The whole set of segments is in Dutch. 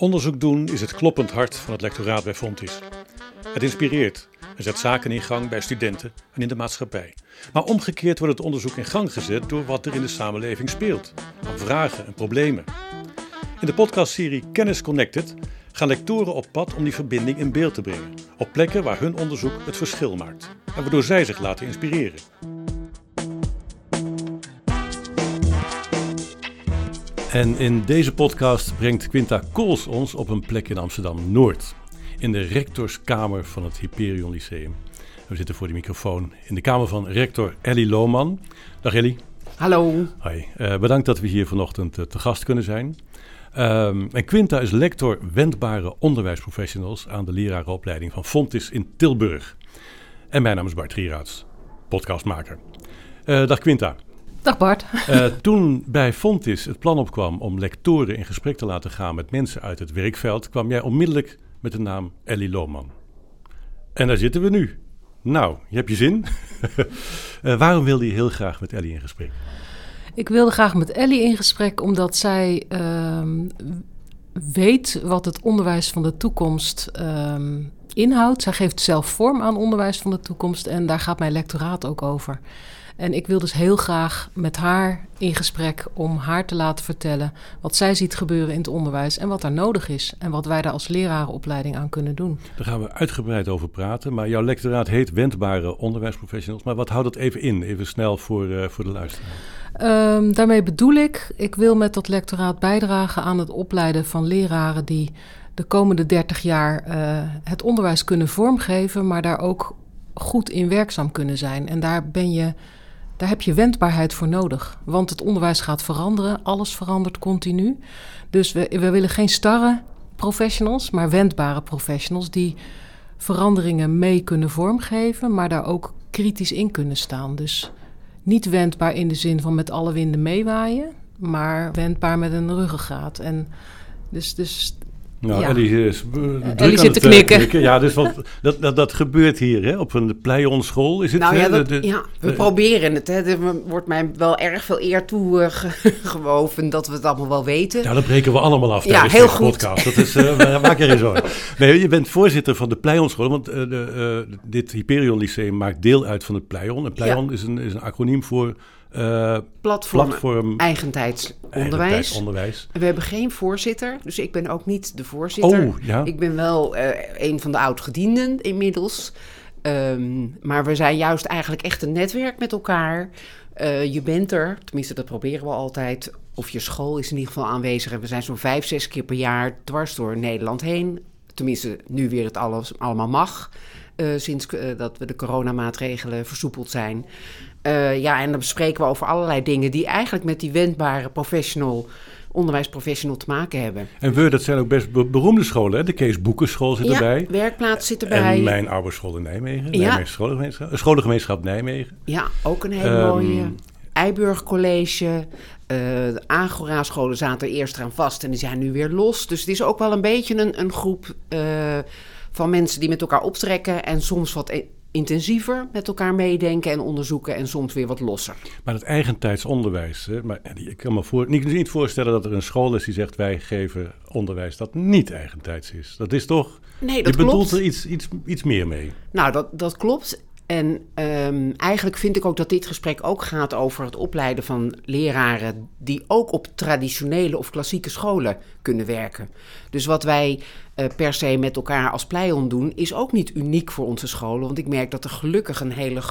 Onderzoek doen is het kloppend hart van het lectoraat bij Fontis. Het inspireert en zet zaken in gang bij studenten en in de maatschappij. Maar omgekeerd wordt het onderzoek in gang gezet door wat er in de samenleving speelt, aan vragen en problemen. In de podcastserie Kennis Connected gaan lectoren op pad om die verbinding in beeld te brengen, op plekken waar hun onderzoek het verschil maakt en waardoor zij zich laten inspireren. En in deze podcast brengt Quinta Kools ons op een plek in Amsterdam Noord. In de rectorskamer van het Hyperion Lyceum. We zitten voor de microfoon in de kamer van rector Ellie Lohman. Dag Ellie. Hallo. Hoi, uh, bedankt dat we hier vanochtend uh, te gast kunnen zijn. Um, en Quinta is lector wendbare onderwijsprofessionals aan de lerarenopleiding van Fontis in Tilburg. En mijn naam is Bart Gieraerts, podcastmaker. Uh, dag Quinta. Dag Bart. Uh, toen bij Fontis het plan opkwam om lectoren in gesprek te laten gaan met mensen uit het werkveld, kwam jij onmiddellijk met de naam Ellie Lohman. En daar zitten we nu. Nou, je hebt je zin. uh, waarom wilde je heel graag met Ellie in gesprek? Ik wilde graag met Ellie in gesprek omdat zij uh, weet wat het onderwijs van de toekomst uh, inhoudt. Zij geeft zelf vorm aan onderwijs van de toekomst en daar gaat mijn lectoraat ook over. En ik wil dus heel graag met haar in gesprek om haar te laten vertellen wat zij ziet gebeuren in het onderwijs en wat daar nodig is en wat wij daar als lerarenopleiding aan kunnen doen. Daar gaan we uitgebreid over praten. Maar jouw lectoraat heet Wendbare Onderwijsprofessionals. Maar wat houdt dat even in? Even snel voor, uh, voor de luisteraar. Um, daarmee bedoel ik, ik wil met dat lectoraat bijdragen aan het opleiden van leraren die de komende 30 jaar uh, het onderwijs kunnen vormgeven, maar daar ook goed in werkzaam kunnen zijn. En daar ben je daar heb je wendbaarheid voor nodig. Want het onderwijs gaat veranderen, alles verandert continu. Dus we, we willen geen starre professionals, maar wendbare professionals die veranderingen mee kunnen vormgeven, maar daar ook kritisch in kunnen staan. Dus niet wendbaar in de zin van met alle winden meewaaien, maar wendbaar met een ruggengraat. En dus, dus nou, ja. Ellie, is, Ellie zit te knikken. knikken. Ja, dus wat, dat, dat, dat gebeurt hier hè, op een Pleion school. Is het, nou ja, dat, de, de, ja we de, proberen het. Hè. Er wordt mij wel erg veel eer toegewoven dat we het allemaal wel weten. Ja, dat breken we allemaal af tijdens ja, heel goed. podcast. Dat is, uh, maak er eens hoor. Nee, je bent voorzitter van de Pleion school, want de, uh, dit Hyperion Lyceum maakt deel uit van het Pleion. En Pleion ja. is, een, is een acroniem voor uh, platform, platform eigentijdsonderwijs. onderwijs. We hebben geen voorzitter, dus ik ben ook niet de voorzitter. Oh, ja. Ik ben wel uh, een van de oud-gedienden inmiddels. Um, maar we zijn juist eigenlijk echt een netwerk met elkaar. Uh, je bent er, tenminste dat proberen we altijd. Of je school is in ieder geval aanwezig. En we zijn zo'n vijf, zes keer per jaar dwars door Nederland heen. Tenminste, nu weer het alles, allemaal mag. Uh, sinds uh, dat we de coronamaatregelen versoepeld zijn. Uh, ja, en dan bespreken we over allerlei dingen die eigenlijk met die wendbare professional, onderwijsprofessional te maken hebben. En we, dat zijn ook best beroemde scholen, hè? De Kees Boekenschool zit ja, erbij. werkplaats zit erbij. En mijn oude school in Nijmegen, ja. Nijmegen scholengemeenschap, scholengemeenschap Nijmegen. Ja, ook een hele um, mooie. Eiburg College, uh, de Agora-scholen zaten er eerst aan vast en die zijn nu weer los. Dus het is ook wel een beetje een, een groep uh, van mensen die met elkaar optrekken en soms wat intensiever met elkaar meedenken en onderzoeken en soms weer wat losser. Maar het eigentijds onderwijs, hè, maar ik kan me voor, niet, niet voorstellen dat er een school is die zegt wij geven onderwijs dat niet eigentijds is. Dat is toch, nee, dat je klopt. bedoelt er iets, iets, iets meer mee. Nou, dat, dat klopt. En um, eigenlijk vind ik ook dat dit gesprek ook gaat over het opleiden van leraren die ook op traditionele of klassieke scholen kunnen werken. Dus wat wij uh, per se met elkaar als Pleion doen, is ook niet uniek voor onze scholen. Want ik merk dat er gelukkig een hele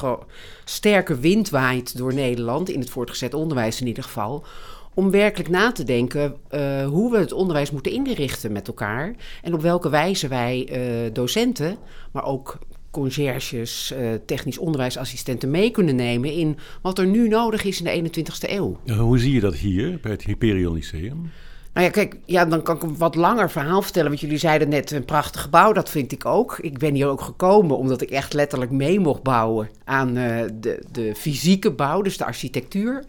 sterke wind waait door Nederland, in het voortgezet onderwijs in ieder geval om werkelijk na te denken uh, hoe we het onderwijs moeten inrichten met elkaar. En op welke wijze wij uh, docenten, maar ook conciërges, uh, technisch onderwijsassistenten mee kunnen nemen in wat er nu nodig is in de 21ste eeuw. Hoe zie je dat hier bij het Hyperion Lyceum? Nou ja, kijk, ja, dan kan ik een wat langer verhaal vertellen. Want jullie zeiden net een prachtig gebouw, dat vind ik ook. Ik ben hier ook gekomen omdat ik echt letterlijk mee mocht bouwen aan uh, de, de fysieke bouw, dus de architectuur.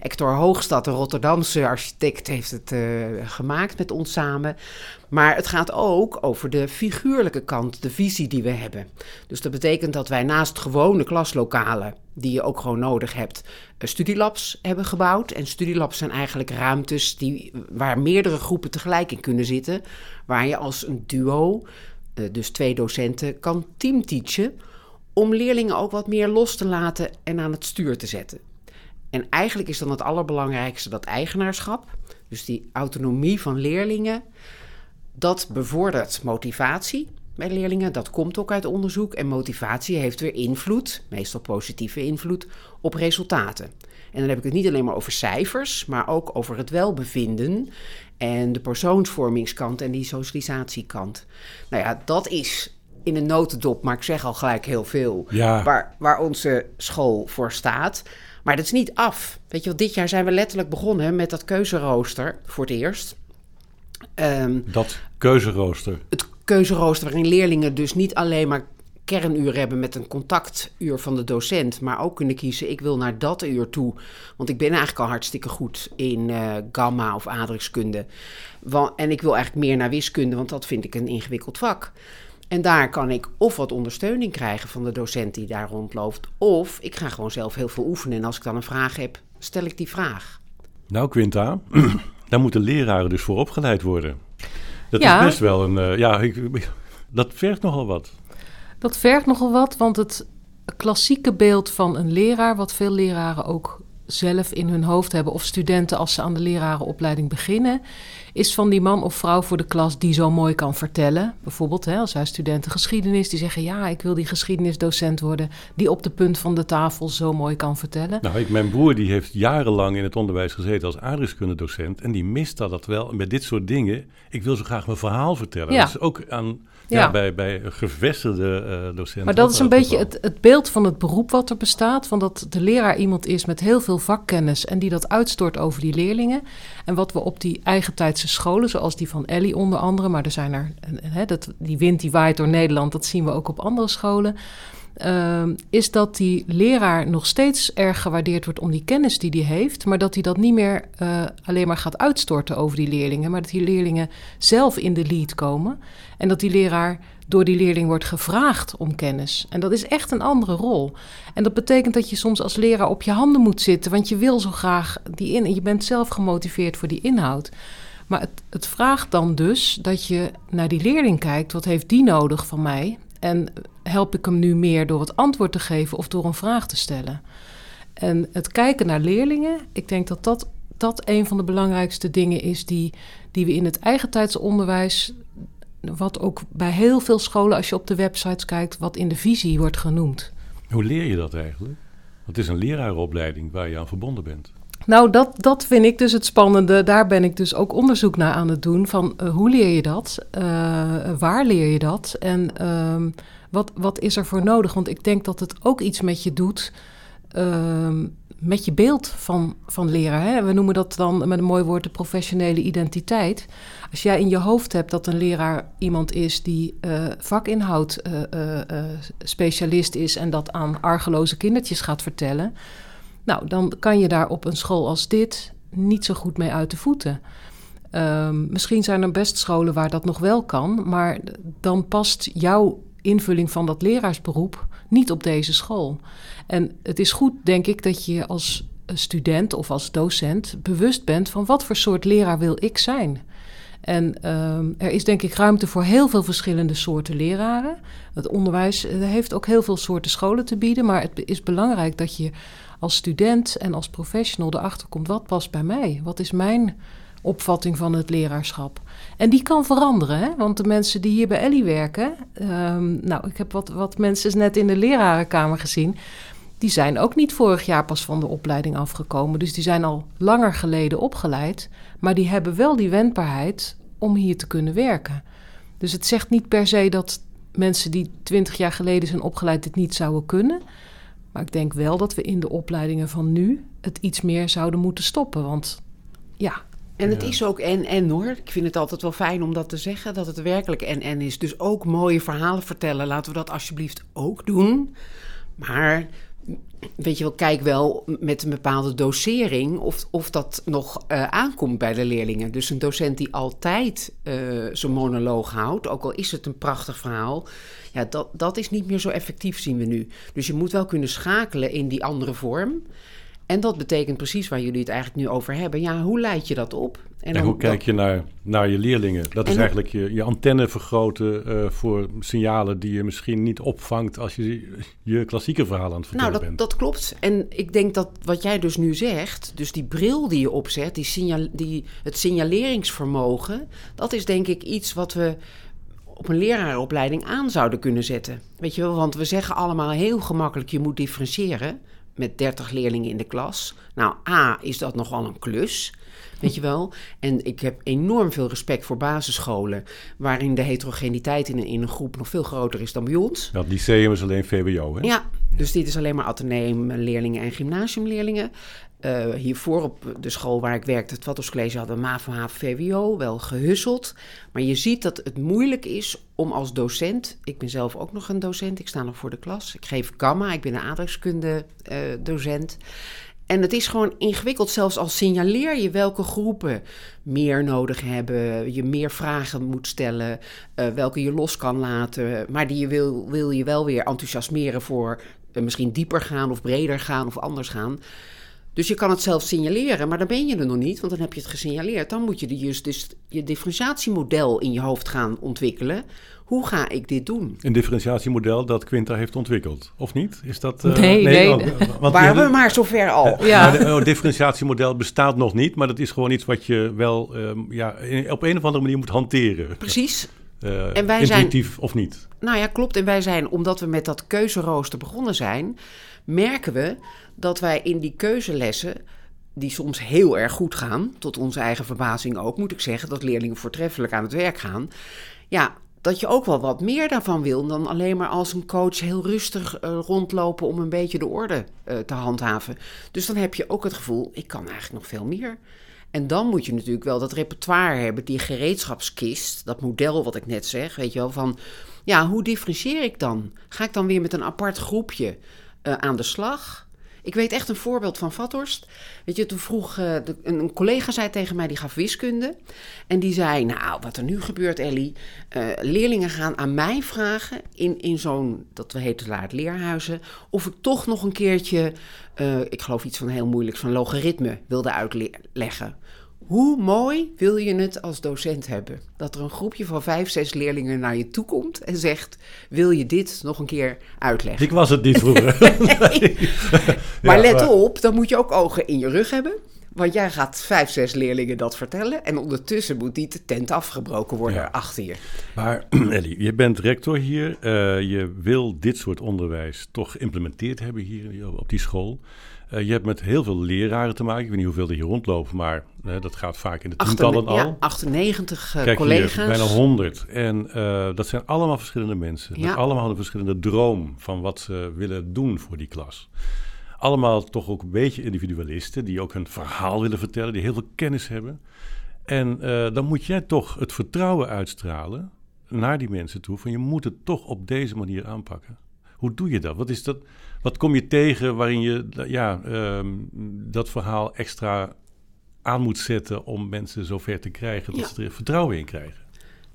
Hector Hoogstad, een Rotterdamse architect, heeft het uh, gemaakt met ons samen. Maar het gaat ook over de figuurlijke kant, de visie die we hebben. Dus dat betekent dat wij naast gewone klaslokalen, die je ook gewoon nodig hebt, eh, studielabs hebben gebouwd. En studielabs zijn eigenlijk ruimtes die, waar meerdere groepen tegelijk in kunnen zitten. Waar je als een duo, eh, dus twee docenten, kan teamteachen. Om leerlingen ook wat meer los te laten en aan het stuur te zetten. En eigenlijk is dan het allerbelangrijkste dat eigenaarschap. Dus die autonomie van leerlingen. Dat bevordert motivatie bij leerlingen. Dat komt ook uit onderzoek. En motivatie heeft weer invloed, meestal positieve invloed, op resultaten. En dan heb ik het niet alleen maar over cijfers, maar ook over het welbevinden en de persoonsvormingskant en die socialisatiekant. Nou ja, dat is in een notendop, maar ik zeg al gelijk heel veel, Ja. waar, waar onze school voor staat. Maar dat is niet af. Weet je wel, dit jaar zijn we letterlijk begonnen met dat keuzerooster voor het eerst. Ehm, Dat keuzerooster. het keuzerooster waarin leerlingen dus niet alleen maar kernuur hebben met een contactuur van de docent, maar ook kunnen kiezen, ik wil naar dat uur toe, want ik ben eigenlijk al hartstikke goed in eh, gamma of aardrijkskunde. En ik wil eigenlijk meer naar wiskunde, want dat vind ik een ingewikkeld vak. En daar kan ik of wat ondersteuning krijgen van de docent die daar rondloopt, of ik ga gewoon zelf heel veel oefenen. En als ik dan een vraag heb, stel ik die vraag. Nou, Quinta, daar moeten leraren dus voor opgeleid worden. Dat Ja. is best wel een... eh, ja, ik, dat vergt nogal wat. Dat vergt nogal wat, want het klassieke beeld van een leraar, wat veel leraren ook zelf in hun hoofd hebben, of studenten als ze aan de lerarenopleiding beginnen, is van die man of vrouw voor de klas die zo mooi kan vertellen. Bijvoorbeeld hè, als wij studenten geschiedenis, die zeggen ja, ik wil die geschiedenisdocent worden, die op de punt van de tafel zo mooi kan vertellen. Nou, ik, mijn broer die heeft jarenlang in het onderwijs gezeten als aardrijkskundedocent. En die mist dat wel. En bij dit soort dingen, ik wil zo graag mijn verhaal vertellen. Ja. Dat is ook aan, ja. Ja. bij, bij gevestigde eh, docenten. Maar dat is een wel beetje het, het beeld van het beroep wat er bestaat. Van dat de leraar iemand is met heel veel vakkennis en die dat uitstort over die leerlingen. En wat we op die scholen, zoals die van Ellie onder andere, maar er zijn er, en- en, dat, die wind die waait door Nederland, dat zien we ook op andere scholen. ehm, is dat die leraar nog steeds erg gewaardeerd wordt om die kennis die hij heeft, maar dat hij dat niet meer eh, alleen maar gaat uitstorten over die leerlingen, maar dat die leerlingen zelf in de lead komen en dat die leraar door die leerling wordt gevraagd om kennis. En dat is echt een andere rol. En dat betekent dat je soms als leraar op je handen moet zitten, want je wil zo graag die in. Je bent zelf gemotiveerd voor die inhoud. Maar het, het vraagt dan dus dat je naar die leerling kijkt. Wat heeft die nodig van mij? En help ik hem nu meer door het antwoord te geven of door een vraag te stellen? En het kijken naar leerlingen, ik denk dat dat, dat een van de belangrijkste dingen is die, die we in het eigentijdsonderwijs wat ook bij heel veel scholen, als je op de websites kijkt, wat in de visie wordt genoemd. Hoe leer je dat eigenlijk? Want het is een lerarenopleiding waar je aan verbonden bent. Nou, dat, dat vind ik dus het spannende. Daar ben ik dus ook onderzoek naar aan het doen. Van eh, hoe leer je dat? Eh, waar leer je dat? En ehm, wat, wat is er voor nodig? Want ik denk dat het ook iets met je doet. ehm, met je beeld van, van leraar. Hè? We noemen dat dan met een mooi woord de professionele identiteit. Als jij in je hoofd hebt dat een leraar iemand is die eh, vakinhoud specialist is en dat aan argeloze kindertjes gaat vertellen. Nou, dan kan je daar op een school als dit niet zo goed mee uit de voeten. Ehm, misschien zijn er best scholen waar dat nog wel kan, maar dan past jouw invulling van dat leraarsberoep niet op deze school. En het is goed, denk ik, dat je als student of als docent bewust bent van wat voor soort leraar wil ik zijn. En ehm, er is denk ik ruimte voor heel veel verschillende soorten leraren. Het onderwijs eh, heeft ook heel veel soorten scholen te bieden, maar het is belangrijk dat je als student en als professional erachter komt wat past bij mij. Wat is mijn opvatting van het leraarschap? En die kan veranderen, hè? want de mensen die hier bij Ellie werken, ehm, nou, ik heb wat, wat mensen net in de lerarenkamer gezien. Die zijn ook niet vorig jaar pas van de opleiding afgekomen. Dus die zijn al langer geleden opgeleid. Maar die hebben wel die wendbaarheid om hier te kunnen werken. Dus het zegt niet per se dat mensen die twintig jaar geleden zijn opgeleid dit niet zouden kunnen. Maar ik denk wel dat we in de opleidingen van nu het iets meer zouden moeten stoppen. Want ja, En het Ja. is ook en-en hoor. Ik vind het altijd wel fijn om dat te zeggen, dat het werkelijk en-en is. Dus ook mooie verhalen vertellen. Laten we dat alsjeblieft ook doen. Maar weet je wel, kijk wel met een bepaalde dosering of, of dat nog uh, aankomt bij de leerlingen. Dus een docent die altijd uh, zijn monoloog houdt, ook al is het een prachtig verhaal, ja, dat, dat is niet meer zo effectief, zien we nu. Dus je moet wel kunnen schakelen in die andere vorm. En dat betekent precies waar jullie het eigenlijk nu over hebben. Ja, hoe leid je dat op? En, hoe kijk je naar, naar je leerlingen? Dat is eigenlijk je, je antenne vergroten uh, voor signalen die je misschien niet opvangt als je je klassieke verhaal aan het vertellen nou, dat, bent. dat klopt. En ik denk dat wat jij dus nu zegt, dus die bril die je opzet, die die, het signaleringsvermogen, dat is denk ik iets wat we op een lerarenopleiding aan zouden kunnen zetten. Weet je wel, want we zeggen allemaal heel gemakkelijk: je moet differentiëren met 30 leerlingen in de klas. Nou, A, is dat nogal een klus. Weet je wel? En ik heb enorm veel respect voor basisscholen. waarin de heterogeniteit in een, in een groep nog veel groter is dan bij ons. Ja, het lyceum is alleen VWO, hè? Ja, dus dit is alleen maar ateneumleerlingen en gymnasiumleerlingen. Uh, hiervoor op de school waar ik werkte, het Vatters College, hadden we MAVO, HAVO, VWO, wel gehusseld. Maar je ziet dat het moeilijk is om als docent, ik ben zelf ook nog een docent, ik sta nog voor de klas. Ik geef gamma, ik ben een aardrijkskunde uh, docent. En het is gewoon ingewikkeld, zelfs al signaleer je welke groepen meer nodig hebben, je meer vragen moet stellen, uh, welke je los kan laten, maar die je wil, wil je wel weer enthousiasmeren voor uh, misschien dieper gaan of breder gaan of anders gaan. Dus je kan het zelf signaleren, maar dan ben je er nog niet, want dan heb je het gesignaleerd. Dan moet je dus, dus je differentiatiemodel in je hoofd gaan ontwikkelen. Hoe ga ik dit doen? Een differentiatiemodel dat Quinta heeft ontwikkeld, of niet? Is dat, uh, nee, nee. nee. Oh, want Waren we maar zover al. Uh, ja. Het oh, differentiatiemodel bestaat nog niet, maar dat is gewoon iets wat je wel um, ja, op een of andere manier moet hanteren. Precies. Uh, en wij intuïtief zijn, of niet? Nou ja, klopt. En wij zijn, omdat we met dat keuzerooster begonnen zijn, merken we dat wij in die keuzelessen die soms heel erg goed gaan, tot onze eigen verbazing ook, moet ik zeggen, dat leerlingen voortreffelijk aan het werk gaan. Ja, dat je ook wel wat meer daarvan wil dan alleen maar als een coach heel rustig uh, rondlopen om een beetje de orde uh, te handhaven. Dus dan heb je ook het gevoel, ik kan eigenlijk nog veel meer. En dan moet je natuurlijk wel dat repertoire hebben, die gereedschapskist, dat model wat ik net zeg, weet je wel, van ja, hoe differentieer ik dan? Ga ik dan weer met een apart groepje uh, aan de slag? Ik weet echt een voorbeeld van Vathorst. Weet je, toen vroeg uh, de, een, collega zei tegen mij, die gaf wiskunde. En die zei, nou, wat er nu gebeurt, Ellie. Uh, leerlingen gaan aan mij vragen in, in zo'n, dat heet laat leerhuizen... of ik toch nog een keertje, uh, ik geloof iets van heel moeilijks... van logaritme wilde uitleggen. Hoe mooi wil je het als docent hebben? Dat er een groepje van vijf, zes leerlingen naar je toe komt en zegt: Wil je dit nog een keer uitleggen? Ik was het niet vroeger. nee. Maar let maar... op, dan moet je ook ogen in je rug hebben. Want jij gaat vijf, zes leerlingen dat vertellen. En ondertussen moet die tent afgebroken worden ja. achter je. Maar Ellie, je bent rector hier. Uh, je wil dit soort onderwijs toch geïmplementeerd hebben hier op die school. Uh, je hebt met heel veel leraren te maken. Ik weet niet hoeveel er hier rondlopen, maar uh, dat gaat vaak in de tientallen al. Ja, 98 uh, Kijk collega's. Hier, bijna 100. En dat zijn allemaal verschillende mensen. Ja. Met allemaal een verschillende droom van wat ze willen doen voor die klas. Allemaal toch ook een beetje individualisten die ook een verhaal willen vertellen, die heel veel kennis hebben. En dan moet jij toch het vertrouwen uitstralen naar die mensen toe van je moet het toch op deze manier aanpakken. Hoe doe je dat? Wat, is dat? wat kom je tegen waarin je ja, um, dat verhaal extra aan moet zetten om mensen zover te krijgen dat ja. ze er vertrouwen in krijgen?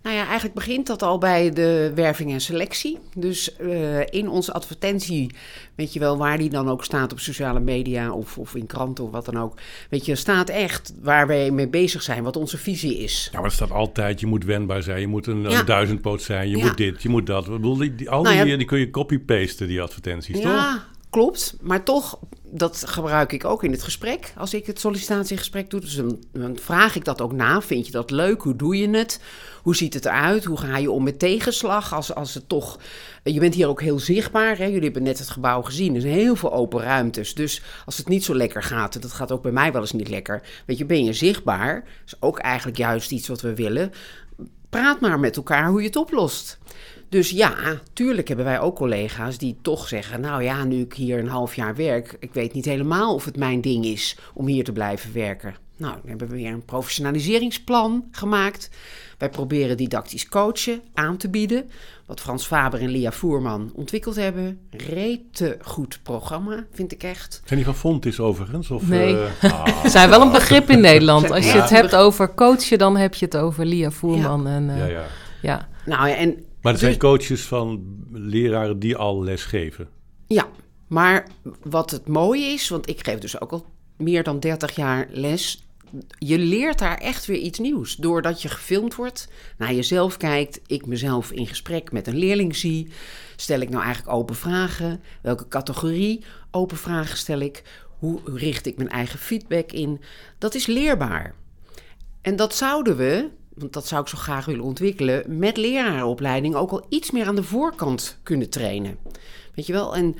Nou ja, eigenlijk begint dat al bij de werving en selectie. Dus uh, in onze advertentie, weet je wel, waar die dan ook staat op sociale media of, of in kranten of wat dan ook. Weet je, staat echt waar wij mee bezig zijn, wat onze visie is. Ja, maar er staat altijd, je moet wendbaar zijn, je moet een, ja. een duizendpoot zijn, je ja. moet dit, je moet dat. Ik bedoel, die, die, al die, nou ja, die kun je copy-pasten, die advertenties, toch? Ja, klopt. Maar toch, dat gebruik ik ook in het gesprek. Als ik het sollicitatiegesprek doe, dus dan, vraag ik dat ook na. Vind je dat leuk? Hoe doe je het? Hoe ziet het eruit? Hoe ga je om met tegenslag? Als, als het toch. Je bent hier ook heel zichtbaar. Hè? Jullie hebben net het gebouw gezien. Er zijn heel veel open ruimtes. Dus als het niet zo lekker gaat, dat gaat ook bij mij wel eens niet lekker. Weet je, ben je zichtbaar? Dat is ook eigenlijk juist iets wat we willen. Praat maar met elkaar hoe je het oplost. Dus ja, tuurlijk hebben wij ook collega's die toch zeggen: Nou ja, nu ik hier een half jaar werk, ik weet niet helemaal of het mijn ding is om hier te blijven werken. Nou, dan hebben we weer een professionaliseringsplan gemaakt. Wij proberen didactisch coachen aan te bieden. Wat Frans Faber en Lia Voerman ontwikkeld hebben. Rete goed programma, vind ik echt. Zijn die van Fontis overigens? Of, Nee. eh, ah, Ze zijn wel een begrip in Nederland. Als je het hebt over coachen, dan heb je het over Lia Voerman. En, eh, ja, ja. ja. Nou ja, en Maar er zijn Dus- coaches van leraren die al les geven. Ja, maar wat het mooie is, want ik geef dus ook al meer dan 30 jaar les. Je leert daar echt weer iets nieuws. Doordat je gefilmd wordt, naar jezelf kijkt, ik mezelf in gesprek met een leerling zie. Stel ik nou eigenlijk open vragen? Welke categorie open vragen stel ik? Hoe richt ik mijn eigen feedback in? Dat is leerbaar. En dat zouden we, want dat zou ik zo graag willen ontwikkelen, met lerarenopleiding ook al iets meer aan de voorkant kunnen trainen. Weet je wel? En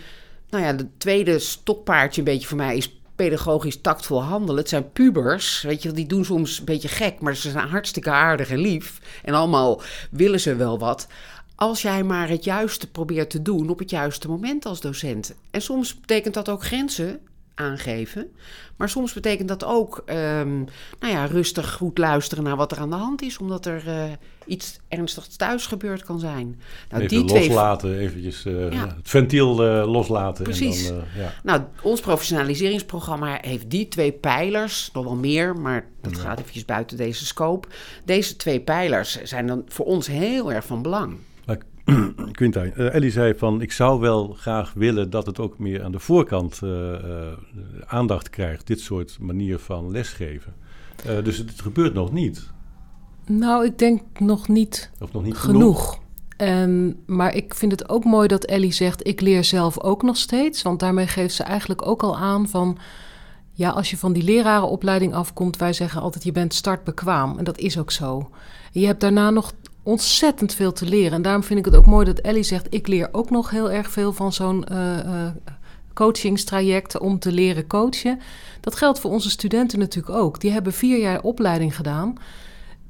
nou ja, de tweede stokpaardje een beetje voor mij is pedagogisch tactvol handelen. Het zijn pubers, weet je die doen soms een beetje gek, maar ze zijn hartstikke aardig en lief. En allemaal willen ze wel wat. Als jij maar het juiste probeert te doen op het juiste moment als docent. En soms betekent dat ook grenzen aangeven. Maar soms betekent dat ook ehm, nou ja, rustig goed luisteren naar wat er aan de hand is. Omdat er eh, iets ernstigs thuis gebeurd kan zijn. Nou, Even die twee loslaten, eventjes eh, Ja. het ventiel eh, loslaten. Precies. En dan, ja. Nou, ons professionaliseringsprogramma heeft die twee pijlers, nog wel meer, maar dat gaat eventjes buiten deze scope. Deze twee pijlers zijn dan voor ons heel erg van belang. Quintijn, eh, Ellie zei van ik zou wel graag willen dat het ook meer aan de voorkant eh, eh, aandacht krijgt, dit soort manier van lesgeven. Dus het, gebeurt nog niet. Nou, ik denk nog niet Of nog niet genoeg. genoeg. En, maar ik vind het ook mooi dat Ellie zegt: ik leer zelf ook nog steeds. Want daarmee geeft ze eigenlijk ook al aan van. Ja, als je van die lerarenopleiding afkomt, wij zeggen altijd: je bent startbekwaam. En dat is ook zo. En je hebt daarna nog ontzettend veel te leren. En daarom vind ik het ook mooi dat Ellie zegt: ik leer ook nog heel erg veel van zo'n eh, coachingstraject om te leren coachen. Dat geldt voor onze studenten natuurlijk ook. Die hebben vier jaar opleiding gedaan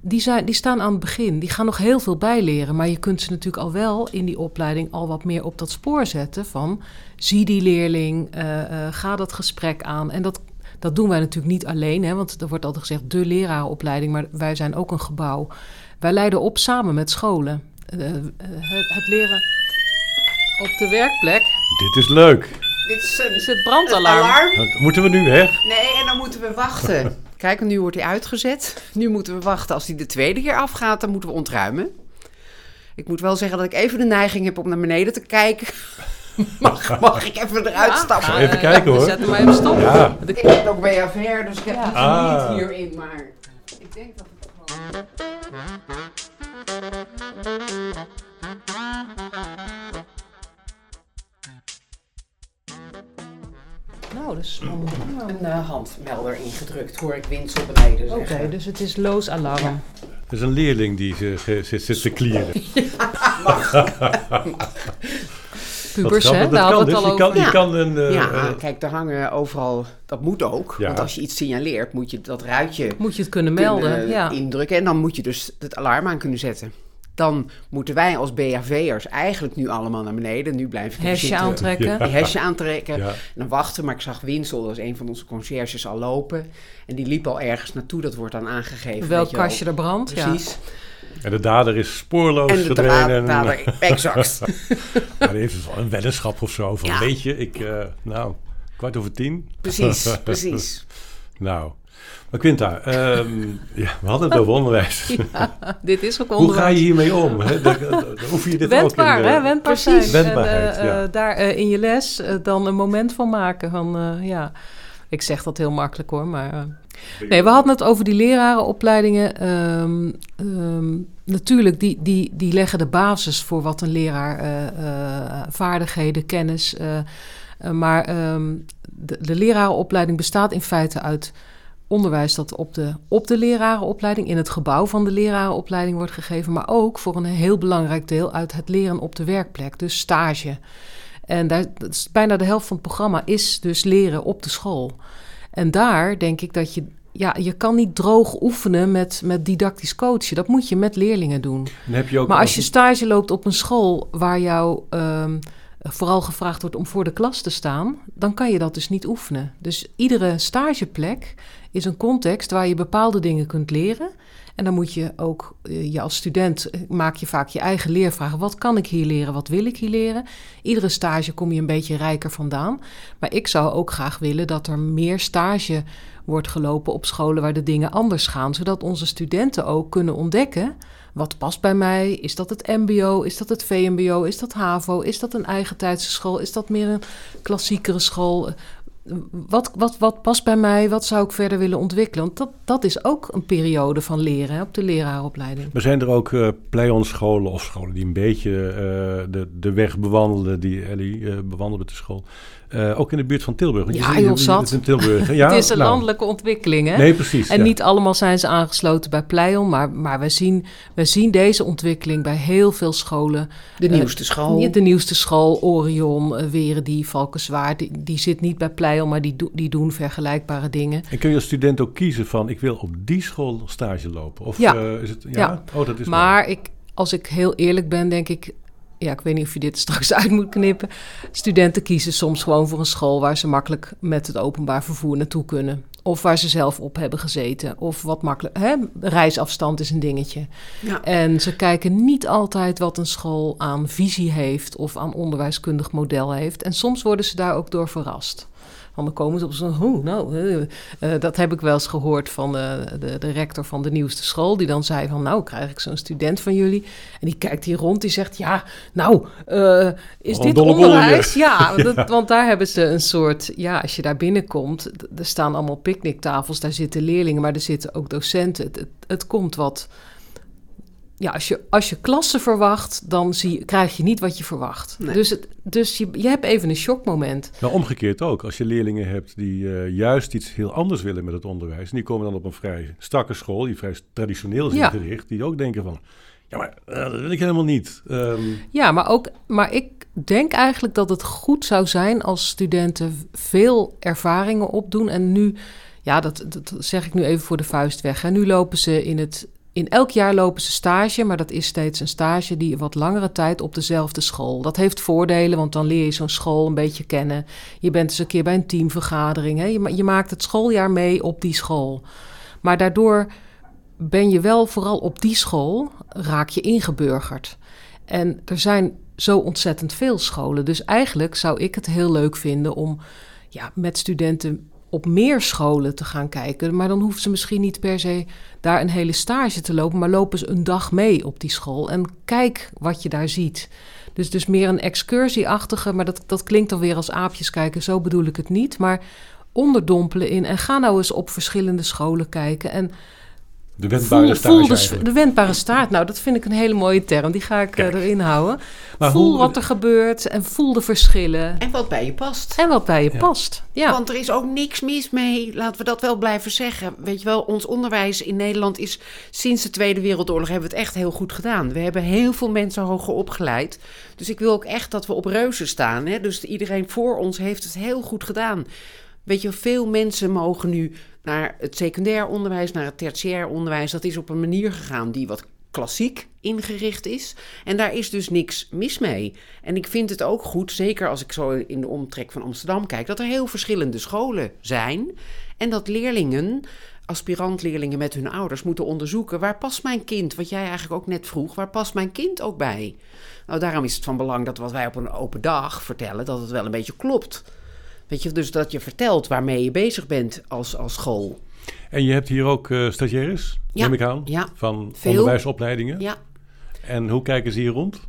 die, zijn, die staan aan het begin. Die gaan nog heel veel bijleren. Maar je kunt ze natuurlijk al wel in die opleiding al wat meer op dat spoor zetten. Van zie die leerling, eh, ga dat gesprek aan. En dat, dat doen wij natuurlijk niet alleen. Hè, want er wordt altijd gezegd de lerarenopleiding. Maar wij zijn ook een gebouw. Wij leiden op samen met scholen. Eh, eh, het, het leren op de werkplek. Dit is leuk. Dit is een Is het brandalarm? Dat moeten we nu weg? Nee, en dan moeten we wachten. Kijk, nu wordt hij uitgezet. Nu moeten we wachten. Als hij de tweede keer afgaat, dan moeten we ontruimen. Ik moet wel zeggen dat ik even de neiging heb om naar beneden te kijken. Mag, mag ik even eruit stappen? Even kijken, hoor. Zet hem maar even stop. Ja. Ik heb ook BHVR, dus ik heb Ja. het Ah. niet hierin, maar ik denk dat het. Nou, dus... Een eh, handmelder ingedrukt, hoor. Ik Winsel beneden Oké, dus het is loos alarm. Er is een leerling die zit te klieren. Pubers, Dat hè? Daar dat hadden kan we het dus. al kan, Ja. kan een... eh, ja, eh, kijk, er hangen overal... Dat moet ook, Ja. want als je iets signaleert, moet je dat ruitje Moet je het kunnen melden, kunnen ja. indrukken. En dan moet je dus het alarm aan kunnen zetten. Dan moeten wij als BHV'ers eigenlijk nu allemaal naar beneden. Nu blijf ik Hesje zitten. aantrekken. Die hesje aantrekken. Ja. En dan wachten. Maar ik zag Winsel, dat is een van onze conciërges, al lopen. En die liep al ergens naartoe. Dat wordt dan aangegeven. Welk kastje er brandt, ja. En de dader is spoorloos En de verdwenen. dader, exact. Maar die heeft dus wel een weddenschap of zo. Van, Ja. weet je, ik... eh, nou, kwart over tien. precies, precies. Nou, maar Quinta, ehm, ja, we hadden het over onderwijs. Dit is ook Hoe ga je hiermee om? Hè? Dan- dan- dan Hoef je dit Wendbaar, ook in, hè? Wendbaar precies. zijn. Wendbaarheid, en, eh, ja. eh, daar eh, in je les dan een moment van maken. Van, eh, ja. Ik zeg dat heel makkelijk hoor, maar... Nee, we hadden het over die lerarenopleidingen. Ehm, ehm, natuurlijk, die, die, die leggen de basis voor wat een leraar... eh, vaardigheden, kennis... eh, maar ehm, de, de lerarenopleiding bestaat in feite uit onderwijs dat op de, op de lerarenopleiding, in het gebouw van de lerarenopleiding wordt gegeven, maar ook voor een heel belangrijk deel uit het leren op de werkplek, dus stage. En daar, dat is bijna de helft van het programma is dus leren op de school. En daar denk ik dat je ja, je kan niet droog oefenen met, met didactisch coachen. Dat moet je met leerlingen doen. heb je ook maar als je stage loopt op een school waar jou ehm, vooral gevraagd wordt om voor de klas te staan, dan kan je dat dus niet oefenen. Dus iedere stageplek is een context waar je bepaalde dingen kunt leren. En dan moet je ook, eh, je als student, eh, maak je vaak je eigen leervragen. Wat kan ik hier leren? Wat wil ik hier leren? Iedere stage kom je een beetje rijker vandaan. Maar ik zou ook graag willen dat er meer stage wordt gelopen op scholen waar de dingen anders gaan. Zodat onze studenten ook kunnen ontdekken. Wat past bij mij? Is dat het MBO? Is dat het VMBO? Is dat HAVO? Is dat een eigen tijdse school? Is dat meer een klassiekere school? Wat, wat, wat past bij mij? Wat zou ik verder willen ontwikkelen? Want dat, dat is ook een periode van leren op de leraaropleiding. Maar zijn er ook uh, scholen of scholen die een beetje uh, de, de weg bewandelen die Ellie uh, met de school? Uh, ook in de buurt van Tilburg. Want ja, je heel zat. In Tilburg. Ja, het is een nou. landelijke ontwikkeling, hè? Nee, precies. En niet allemaal zijn ze aangesloten bij Pleion, maar, maar we, zien, we zien deze ontwikkeling bij heel veel scholen. De nieuwste uh, school. De nieuwste school, Orion, uh, Werendie, Valkenswaard, die, die zit niet bij Pleion, maar die, do, die doen vergelijkbare dingen. En kun je als student ook kiezen van, ik wil op die school stage lopen? Of ja. is het, ja? ja. Oh, dat is maar ik, als ik heel eerlijk ben, denk ik, ja, ik weet niet of je dit straks uit moet knippen. Studenten kiezen soms gewoon voor een school waar ze makkelijk met het openbaar vervoer naartoe kunnen. Of waar ze zelf op hebben gezeten. Of wat makkelijk. Hè? Reisafstand is een dingetje. Ja. En ze kijken niet altijd wat een school aan visie heeft of aan onderwijskundig model heeft. En soms worden ze daar ook door verrast. Dan komen ze op zo'n, hoe, nou, uh, dat heb ik wel eens gehoord van de, de, de, rector van de nieuwste school. Die dan zei van, nou, krijg ik zo'n student van jullie. En die kijkt hier rond, die zegt, ja, nou, uh, is dit onderwijs? Ja, ja. Dat, want daar hebben ze een soort, ja, als je daar binnenkomt, er staan allemaal picknicktafels, daar zitten leerlingen, maar er zitten ook docenten. Het, het, het komt wat ja, als je, als je klassen verwacht, dan zie, krijg je niet wat je verwacht. Dus, het, dus je, je hebt even een shockmoment. Nou, omgekeerd ook. Als je leerlingen hebt die uh, juist iets heel anders willen met het onderwijs... en die komen dan op een vrij strakke school, die vrij traditioneel is ja. ingericht... die ook denken van, ja, maar uh, dat wil ik helemaal niet. Um... Ja, maar, ook, maar ik denk eigenlijk dat het goed zou zijn... als studenten veel ervaringen opdoen en nu... Ja, dat, dat zeg ik nu even voor de vuist weg. En nu lopen ze in het in elk jaar lopen ze stage, maar dat is steeds een stage die wat langere tijd op dezelfde school. Dat heeft voordelen, want dan leer je zo'n school een beetje kennen. Je bent eens een keer bij een teamvergadering. Hè? Je, maakt het schooljaar mee op die school. Maar daardoor ben je wel vooral op die school, raak je ingeburgerd. En er zijn zo ontzettend veel scholen. Dus eigenlijk zou ik het heel leuk vinden om ja, met studenten op meer scholen te gaan kijken. Maar dan hoeven ze misschien niet per se daar een hele stage te lopen, maar lopen ze een dag mee op die school en kijk wat je daar ziet. Dus, dus meer een excursieachtige, maar dat, dat klinkt dan weer als aapjes kijken, zo bedoel ik het niet. Maar onderdompelen in en ga nou eens op verschillende scholen kijken. En de wendbare voel, de, de, wendbare staart. Nou, dat vind ik een hele mooie term. Die ga ik eh, erin houden. Maar voel hoe, wat er gebeurt en voel de verschillen. En wat bij je past. En wat bij je past, ja. Want er is ook niks mis mee, laten we dat wel blijven zeggen. Weet je wel, ons onderwijs in Nederland is sinds de Tweede Wereldoorlog hebben we het echt heel goed gedaan. We hebben heel veel mensen hoger opgeleid. Dus ik wil ook echt dat we op reuzen staan. Hè? Dus iedereen voor ons heeft het heel goed gedaan. Weet je, veel mensen mogen nu naar het secundair onderwijs, naar het tertiair onderwijs. Dat is op een manier gegaan die wat klassiek ingericht is. En daar is dus niks mis mee. En ik vind het ook goed, zeker als ik zo in de omtrek van Amsterdam kijk, dat er heel verschillende scholen zijn. En dat leerlingen, aspirantleerlingen met hun ouders, moeten onderzoeken waar past mijn kind, wat jij eigenlijk ook net vroeg, waar past mijn kind ook bij? Nou, daarom is het van belang dat wat wij op een open dag vertellen, dat het wel een beetje klopt. Weet je, dus dat je vertelt waarmee je bezig bent als, als school. En je hebt hier ook uh, stagiaires, ja, neem ik aan, ja, van veel. onderwijsopleidingen. Ja. En hoe kijken ze hier rond?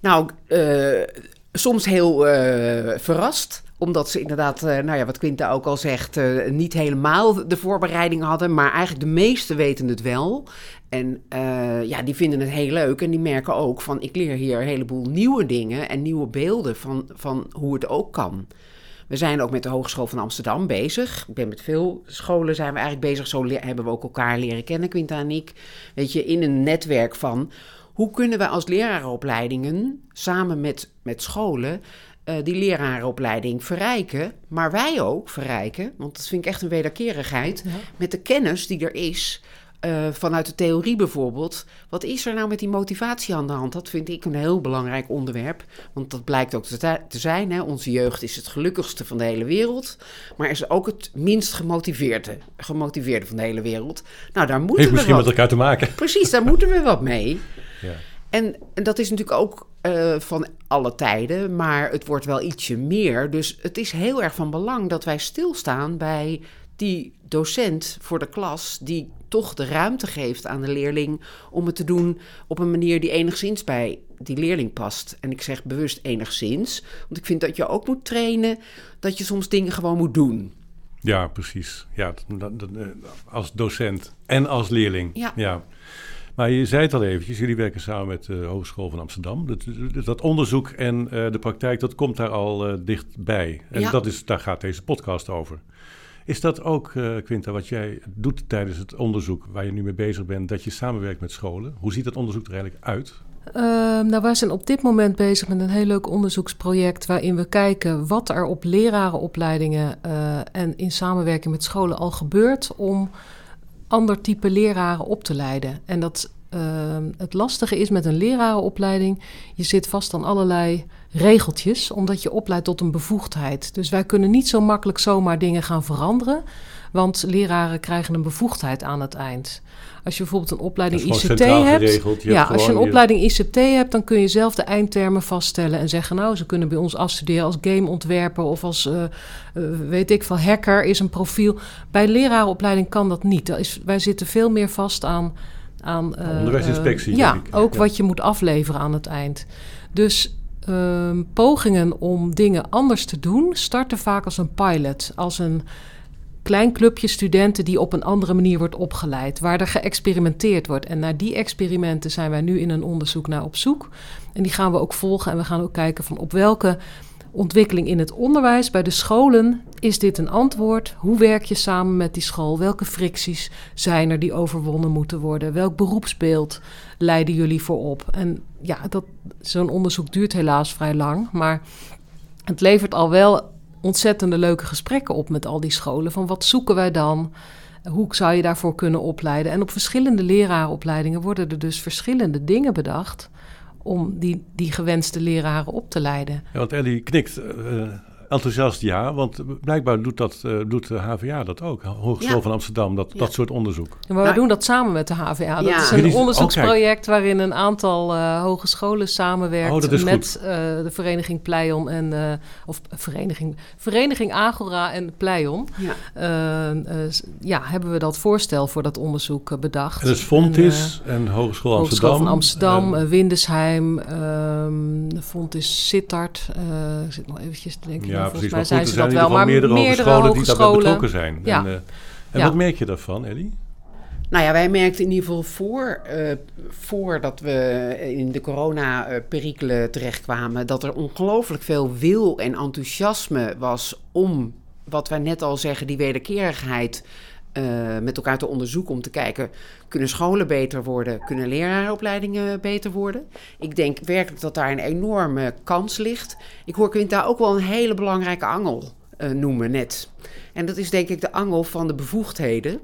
Nou, uh, soms heel uh, verrast omdat ze inderdaad, nou ja, wat Quinta ook al zegt, niet helemaal de voorbereiding hadden. Maar eigenlijk de meesten weten het wel. En ja, die vinden het heel leuk. En die merken ook van, ik leer hier een heleboel nieuwe dingen en nieuwe beelden van, van hoe het ook kan. We zijn ook met de Hogeschool van Amsterdam bezig. Ik ben met veel scholen zijn we eigenlijk bezig. Zo hebben we ook elkaar leren kennen, Quinta en ik. Weet je, in een netwerk van hoe kunnen we als lerarenopleidingen samen met, met scholen uh, die lerarenopleiding verrijken, maar wij ook verrijken, want dat vind ik echt een wederkerigheid, met de kennis die er is. Uh, vanuit de theorie bijvoorbeeld. Wat is er nou met die motivatie aan de hand? Dat vind ik een heel belangrijk onderwerp. Want dat blijkt ook te, te zijn. Hè? Onze jeugd is het gelukkigste van de hele wereld. Maar is ook het minst gemotiveerde, gemotiveerde van de hele wereld. Nou, daar moeten Heeft we misschien wat... met elkaar te maken. Precies, daar moeten we wat mee. Ja. En, en dat is natuurlijk ook uh, van alle tijden, maar het wordt wel ietsje meer. Dus het is heel erg van belang dat wij stilstaan bij die docent voor de klas, die toch de ruimte geeft aan de leerling om het te doen op een manier die enigszins bij die leerling past. En ik zeg bewust enigszins, want ik vind dat je ook moet trainen dat je soms dingen gewoon moet doen. Ja, precies. Ja, dat, dat, als docent en als leerling. Ja. ja. Maar je zei het al eventjes, jullie werken samen met de Hogeschool van Amsterdam. Dat, dat onderzoek en uh, de praktijk, dat komt daar al uh, dichtbij. En Ja. dat is, daar gaat deze podcast over. Is dat ook, uh, Quinta, wat jij doet tijdens het onderzoek waar je nu mee bezig bent, dat je samenwerkt met scholen? Hoe ziet dat onderzoek er eigenlijk uit? Uh, nou, wij zijn op dit moment bezig met een heel leuk onderzoeksproject waarin we kijken wat er op lerarenopleidingen uh, en in samenwerking met scholen al gebeurt om ander type leraren op te leiden. En dat uh, het lastige is met een lerarenopleiding, je zit vast aan allerlei regeltjes, omdat je opleidt tot een bevoegdheid. Dus wij kunnen niet zo makkelijk zomaar dingen gaan veranderen, want leraren krijgen een bevoegdheid aan het eind. Als je bijvoorbeeld een opleiding ICT hebt, geregeld, ja, hebt als je een opleiding ICT hebt, dan kun je zelf de eindtermen vaststellen en zeggen, nou, ze kunnen bij ons afstuderen als gameontwerper of als, uh, uh, weet ik veel, hacker is een profiel. Bij lerarenopleiding kan dat niet. Dat is, wij zitten veel meer vast aan aan uh, onderwijsinspectie. ja, ook ja. wat je moet afleveren aan het eind. Dus um, pogingen om dingen anders te doen starten vaak als een pilot, als een klein clubje studenten die op een andere manier wordt opgeleid, waar er geëxperimenteerd wordt. En naar die experimenten zijn wij nu in een onderzoek naar op zoek. En die gaan we ook volgen en we gaan ook kijken van op welke ontwikkeling in het onderwijs bij de scholen is dit een antwoord? Hoe werk je samen met die school? Welke fricties zijn er die overwonnen moeten worden? Welk beroepsbeeld leiden jullie voor op? En ja, dat, zo'n onderzoek duurt helaas vrij lang, maar het levert al wel ontzettende leuke gesprekken op met al die scholen. Van wat zoeken wij dan? Hoe zou je daarvoor kunnen opleiden? En op verschillende lerarenopleidingen worden er dus verschillende dingen bedacht om die, die gewenste leraren op te leiden. Ja, want Ellie knikt uh, enthousiast ja, want blijkbaar doet, dat, uh, doet de HVA dat ook. Hogeschool Ja. van Amsterdam, dat, Ja. dat soort onderzoek. Ja, maar we Nou, doen dat samen met de HVA. Dat is Jullie- een oh, onderzoeksproject waarin een aantal uh, hogescholen samenwerkt Oh, met uh, de vereniging Pleion en uh, of vereniging, vereniging Agora en Pleion. Ja. Uh, ja, hebben we dat voorstel voor dat onderzoek uh, bedacht. En is Fontis en, en Hogeschool Amsterdam. Hogeschool van Amsterdam, uh, Windesheim, um, Fontis Sittard. ik zit nog eventjes te denken. Ja, precies. Maar zijn er ze zijn dat wel, in ieder maar geval meerdere, meerdere hogescholen, die daarbij betrokken zijn. Ja. En, uh, en Ja. wat merk je daarvan, Ellie? Nou ja, wij merkten in ieder geval voor, uh, voordat we in de corona-perikelen terechtkwamen, dat er ongelooflijk veel wil en enthousiasme was om, wat wij net al zeggen, die wederkerigheid uh, met elkaar te onderzoeken. Om te kijken, kunnen scholen beter worden? Kunnen lerarenopleidingen beter worden? Ik denk werkelijk dat daar een enorme kans ligt. Ik hoor Quinta ook wel een hele belangrijke angel uh, noemen net. En dat is denk ik de angel van de bevoegdheden.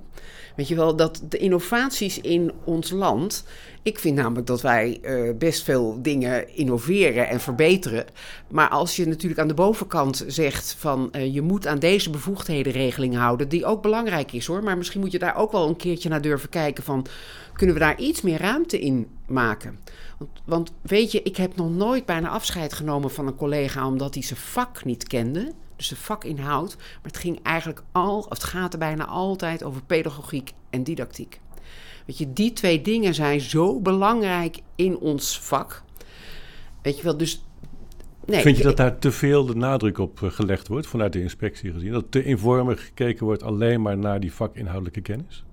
Weet je wel, dat de innovaties in ons land. Ik vind namelijk dat wij uh, best veel dingen innoveren en verbeteren. Maar als je natuurlijk aan de bovenkant zegt van uh, je moet aan deze bevoegdhedenregeling houden, die ook belangrijk is hoor. Maar misschien moet je daar ook wel een keertje naar durven kijken van kunnen we daar iets meer ruimte in maken? Want, want weet je, ik heb nog nooit bijna afscheid genomen van een collega omdat hij zijn vak niet kende dus de vakinhoud. Maar het ging eigenlijk al, het gaat er bijna altijd over pedagogiek en didactiek. Weet je, die twee dingen zijn zo belangrijk in ons vak. Weet je wel, dus. Nee, Vind je dat daar te veel de nadruk op uh, gelegd wordt vanuit de inspectie gezien? Dat te informig gekeken wordt alleen maar naar die vakinhoudelijke kennis?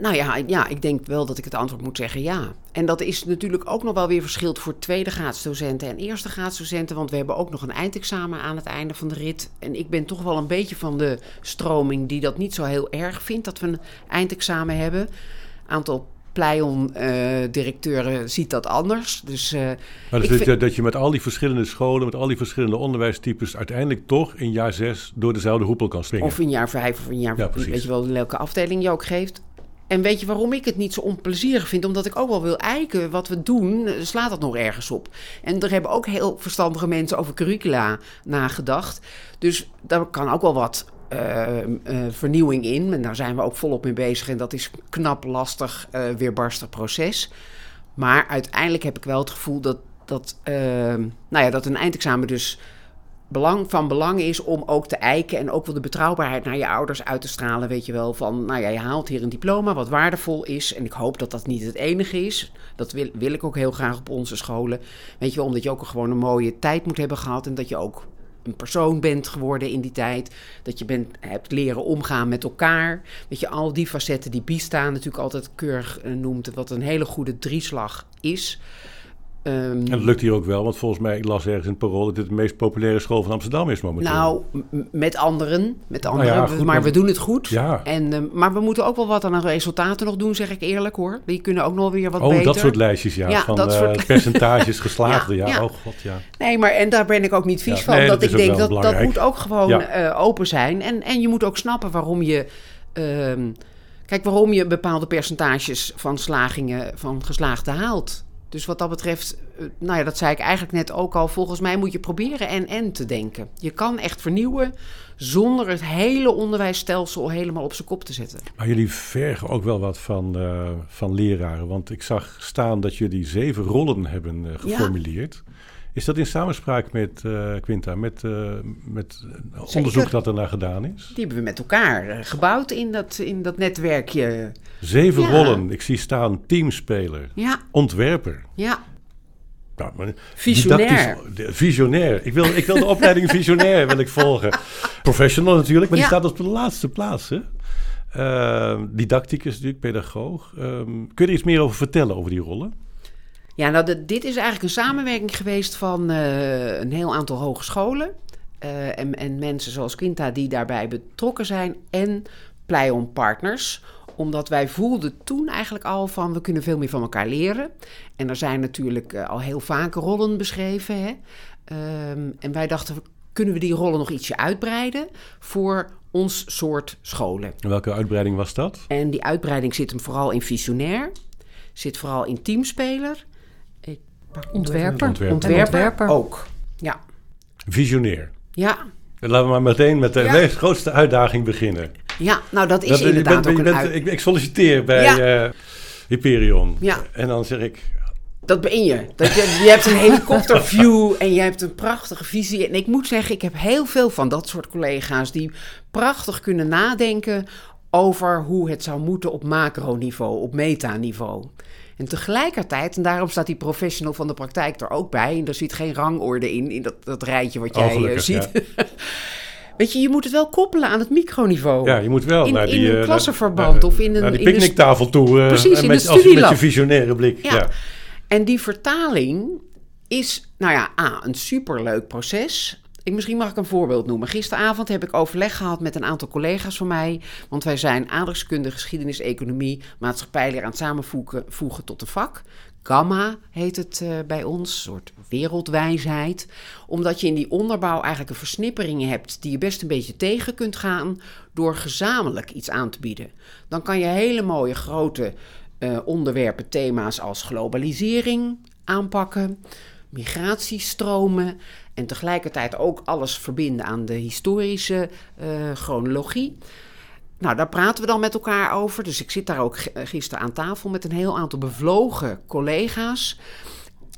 Nou ja, ja, ik denk wel dat ik het antwoord moet zeggen ja. En dat is natuurlijk ook nog wel weer verschilt voor tweede graadsdocenten en eerste graadsdocenten. Want we hebben ook nog een eindexamen aan het einde van de rit. En ik ben toch wel een beetje van de stroming die dat niet zo heel erg vindt dat we een eindexamen hebben. Aantal Pleion-directeur ziet dat anders. Dus, uh, maar dus dat, vind- je, dat je met al die verschillende scholen, met al die verschillende onderwijstypes, uiteindelijk toch in jaar zes door dezelfde hoepel kan springen. Of in jaar vijf of in jaar... Ja, precies. weet je wel, welke afdeling je ook geeft. En weet je waarom ik het niet zo onplezierig vind? Omdat ik ook wel wil eiken wat we doen, eh, slaat dat nog ergens op. En er hebben ook heel verstandige mensen over curricula nagedacht. Dus daar kan ook wel wat eh, eh, vernieuwing in. En daar zijn we ook volop mee bezig. En dat is knap, lastig, eh, weerbarstig proces. Maar uiteindelijk heb ik wel het gevoel dat, dat, nou ja, dat een eindexamen dus belang, van belang is om ook te eiken en ook wel de betrouwbaarheid naar je ouders uit te stralen. Weet je wel, van nou ja, je haalt hier een diploma wat waardevol is. En ik hoop dat dat niet het enige is. Dat wil, wil ik ook heel graag op onze scholen. Weet je wel, omdat je ook gewoon een mooie tijd moet hebben gehad en dat je ook een persoon bent geworden in die tijd. Dat je bent, hebt leren omgaan met elkaar. Weet je, al die facetten die Bista natuurlijk altijd keurig eh, noemt, wat een hele goede drieslag is. Ehm, En dat lukt hier ook wel, want volgens mij, ik las ergens in het parool dat dit de meest populaire school van Amsterdam is momenteel. Nou, met anderen. Met Nou anderen ja, maar, goed, maar- we doen het goed. Ja. En, eh, maar we moeten ook wel wat aan de resultaten nog doen, zeg ik eerlijk hoor. Die kunnen ook nog weer wat oh, beter. dat soort lijstjes, ja. Ja, van dat eh, soort- percentages geslaagden. Ja, oh god, ja. Nee, maar en daar ben ik ook niet vies van. nee, dat dat ik denk dat dat moet ook gewoon eh, open zijn. En, en je moet ook snappen waarom je. ehm, kijk, waarom je bepaalde percentages van slagingen van geslaagde haalt. Dus wat dat betreft, eh, nou ja, dat zei ik eigenlijk net ook al. Volgens mij moet je proberen en en te denken. Je kan echt vernieuwen zonder het hele onderwijsstelsel helemaal op zijn kop te zetten. Maar jullie vergen ook wel wat van, eh, van leraren. Want ik zag staan dat jullie zeven rollen hebben eh, geformuleerd. Is dat in samenspraak met eh, Quinta, met, eh, met onderzoek dat er naar gedaan is? Die hebben we met elkaar eh, gebouwd in dat, in dat netwerkje. Zeven Ja. rollen. Ik zie staan teamspeler, Ja, ontwerper. ja. Nou, maar Visionair. visionair. Ik wil, ik wil de opleiding visionair wil ik volgen. Professional natuurlijk, maar die staat op de laatste plaats. Hè? Ehm, didacticus natuurlijk, pedagoog. Ehm, kun je er iets meer over vertellen over die rollen? Ja, nou, de- dit is eigenlijk een samenwerking geweest van eh, een heel aantal hogescholen. eh, en, en mensen zoals Quinta die daarbij betrokken zijn. En Pleion Partners. Omdat wij voelden toen eigenlijk al van we kunnen veel meer van elkaar leren. En er zijn natuurlijk eh, al heel vaak rollen beschreven. Hè? Ehm, en wij dachten, kunnen we die rollen nog ietsje uitbreiden voor ons soort scholen? En welke uitbreiding was dat? En die uitbreiding zit hem vooral in visionair. Zit vooral in teamspeler. Ontwerper. Ontwerper. Ontwerper, En ontwerper. ook. Ja. Visionair. Ja. Laten we maar meteen met de Ja. meest grootste uitdaging beginnen. ja, nou dat is Dat- je inderdaad bent- ook je een bent- uit... ik, ik solliciteer bij Ja. eh, Hyperion. Ja. En dan zeg ik, Dat ben je. Dat je. Je hebt een helikopterview en je hebt een prachtige visie. En ik moet zeggen, ik heb heel veel van dat soort collega's die prachtig kunnen nadenken over hoe het zou moeten op macroniveau, op metaniveau. En tegelijkertijd, en daarom staat die professional van de praktijk er ook bij, en er zit geen rangorde in, in dat, dat rijtje wat jij Oh, eh, ziet. Weet je, je moet het wel koppelen aan het microniveau. ja, je moet wel In- naar in die... een eh, klassenverband naar- of in een- Naar die in de picknicktafel toe. eh, Precies, in de met, als- met je visionaire blik. Ja. Ja. En die vertaling is, nou ja, A, een superleuk proces. Ik, misschien mag ik een voorbeeld noemen. Gisteravond heb ik overleg gehad met een aantal collega's van mij. Want wij zijn aardrijkskunde, geschiedenis, economie, maatschappijleer aan het samenvoegen voegen tot een vak. Gamma heet het eh, bij ons, een soort wereldwijsheid. Omdat je in die onderbouw eigenlijk een versnippering hebt die je best een beetje tegen kunt gaan door gezamenlijk iets aan te bieden. Dan kan je hele mooie grote eh, onderwerpen, thema's als globalisering aanpakken, migratiestromen en tegelijkertijd ook alles verbinden aan de historische eh, chronologie. Nou, daar praten we dan met elkaar over. Dus ik zit daar ook gisteren aan tafel met een heel aantal bevlogen collega's.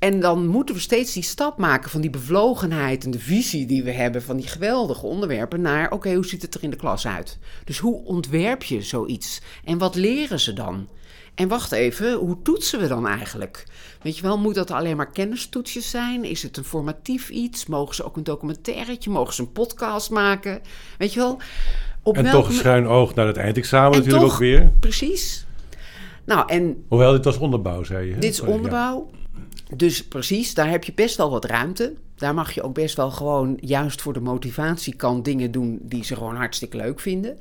En dan moeten we steeds die stap maken van die bevlogenheid en de visie die we hebben van die geweldige onderwerpen naar, oké, hoe ziet het er in de klas uit? Dus hoe ontwerp je zoiets? En wat leren ze dan? En wacht even, hoe toetsen we dan eigenlijk? Weet je wel, moet dat alleen maar kennistoetsjes zijn? Is het een formatief iets? Mogen ze ook een documentairetje? Mogen ze een podcast maken? Weet je wel? Op En welke toch een schuin oog naar het eindexamen En natuurlijk toch- ook weer. Precies. Nou, en Hoewel, dit was onderbouw, zei je. hè? dit is ja. onderbouw. Dus precies, daar heb je best wel wat ruimte. Daar mag je ook best wel gewoon, juist voor de motivatiekant, dingen doen die ze gewoon hartstikke leuk vinden.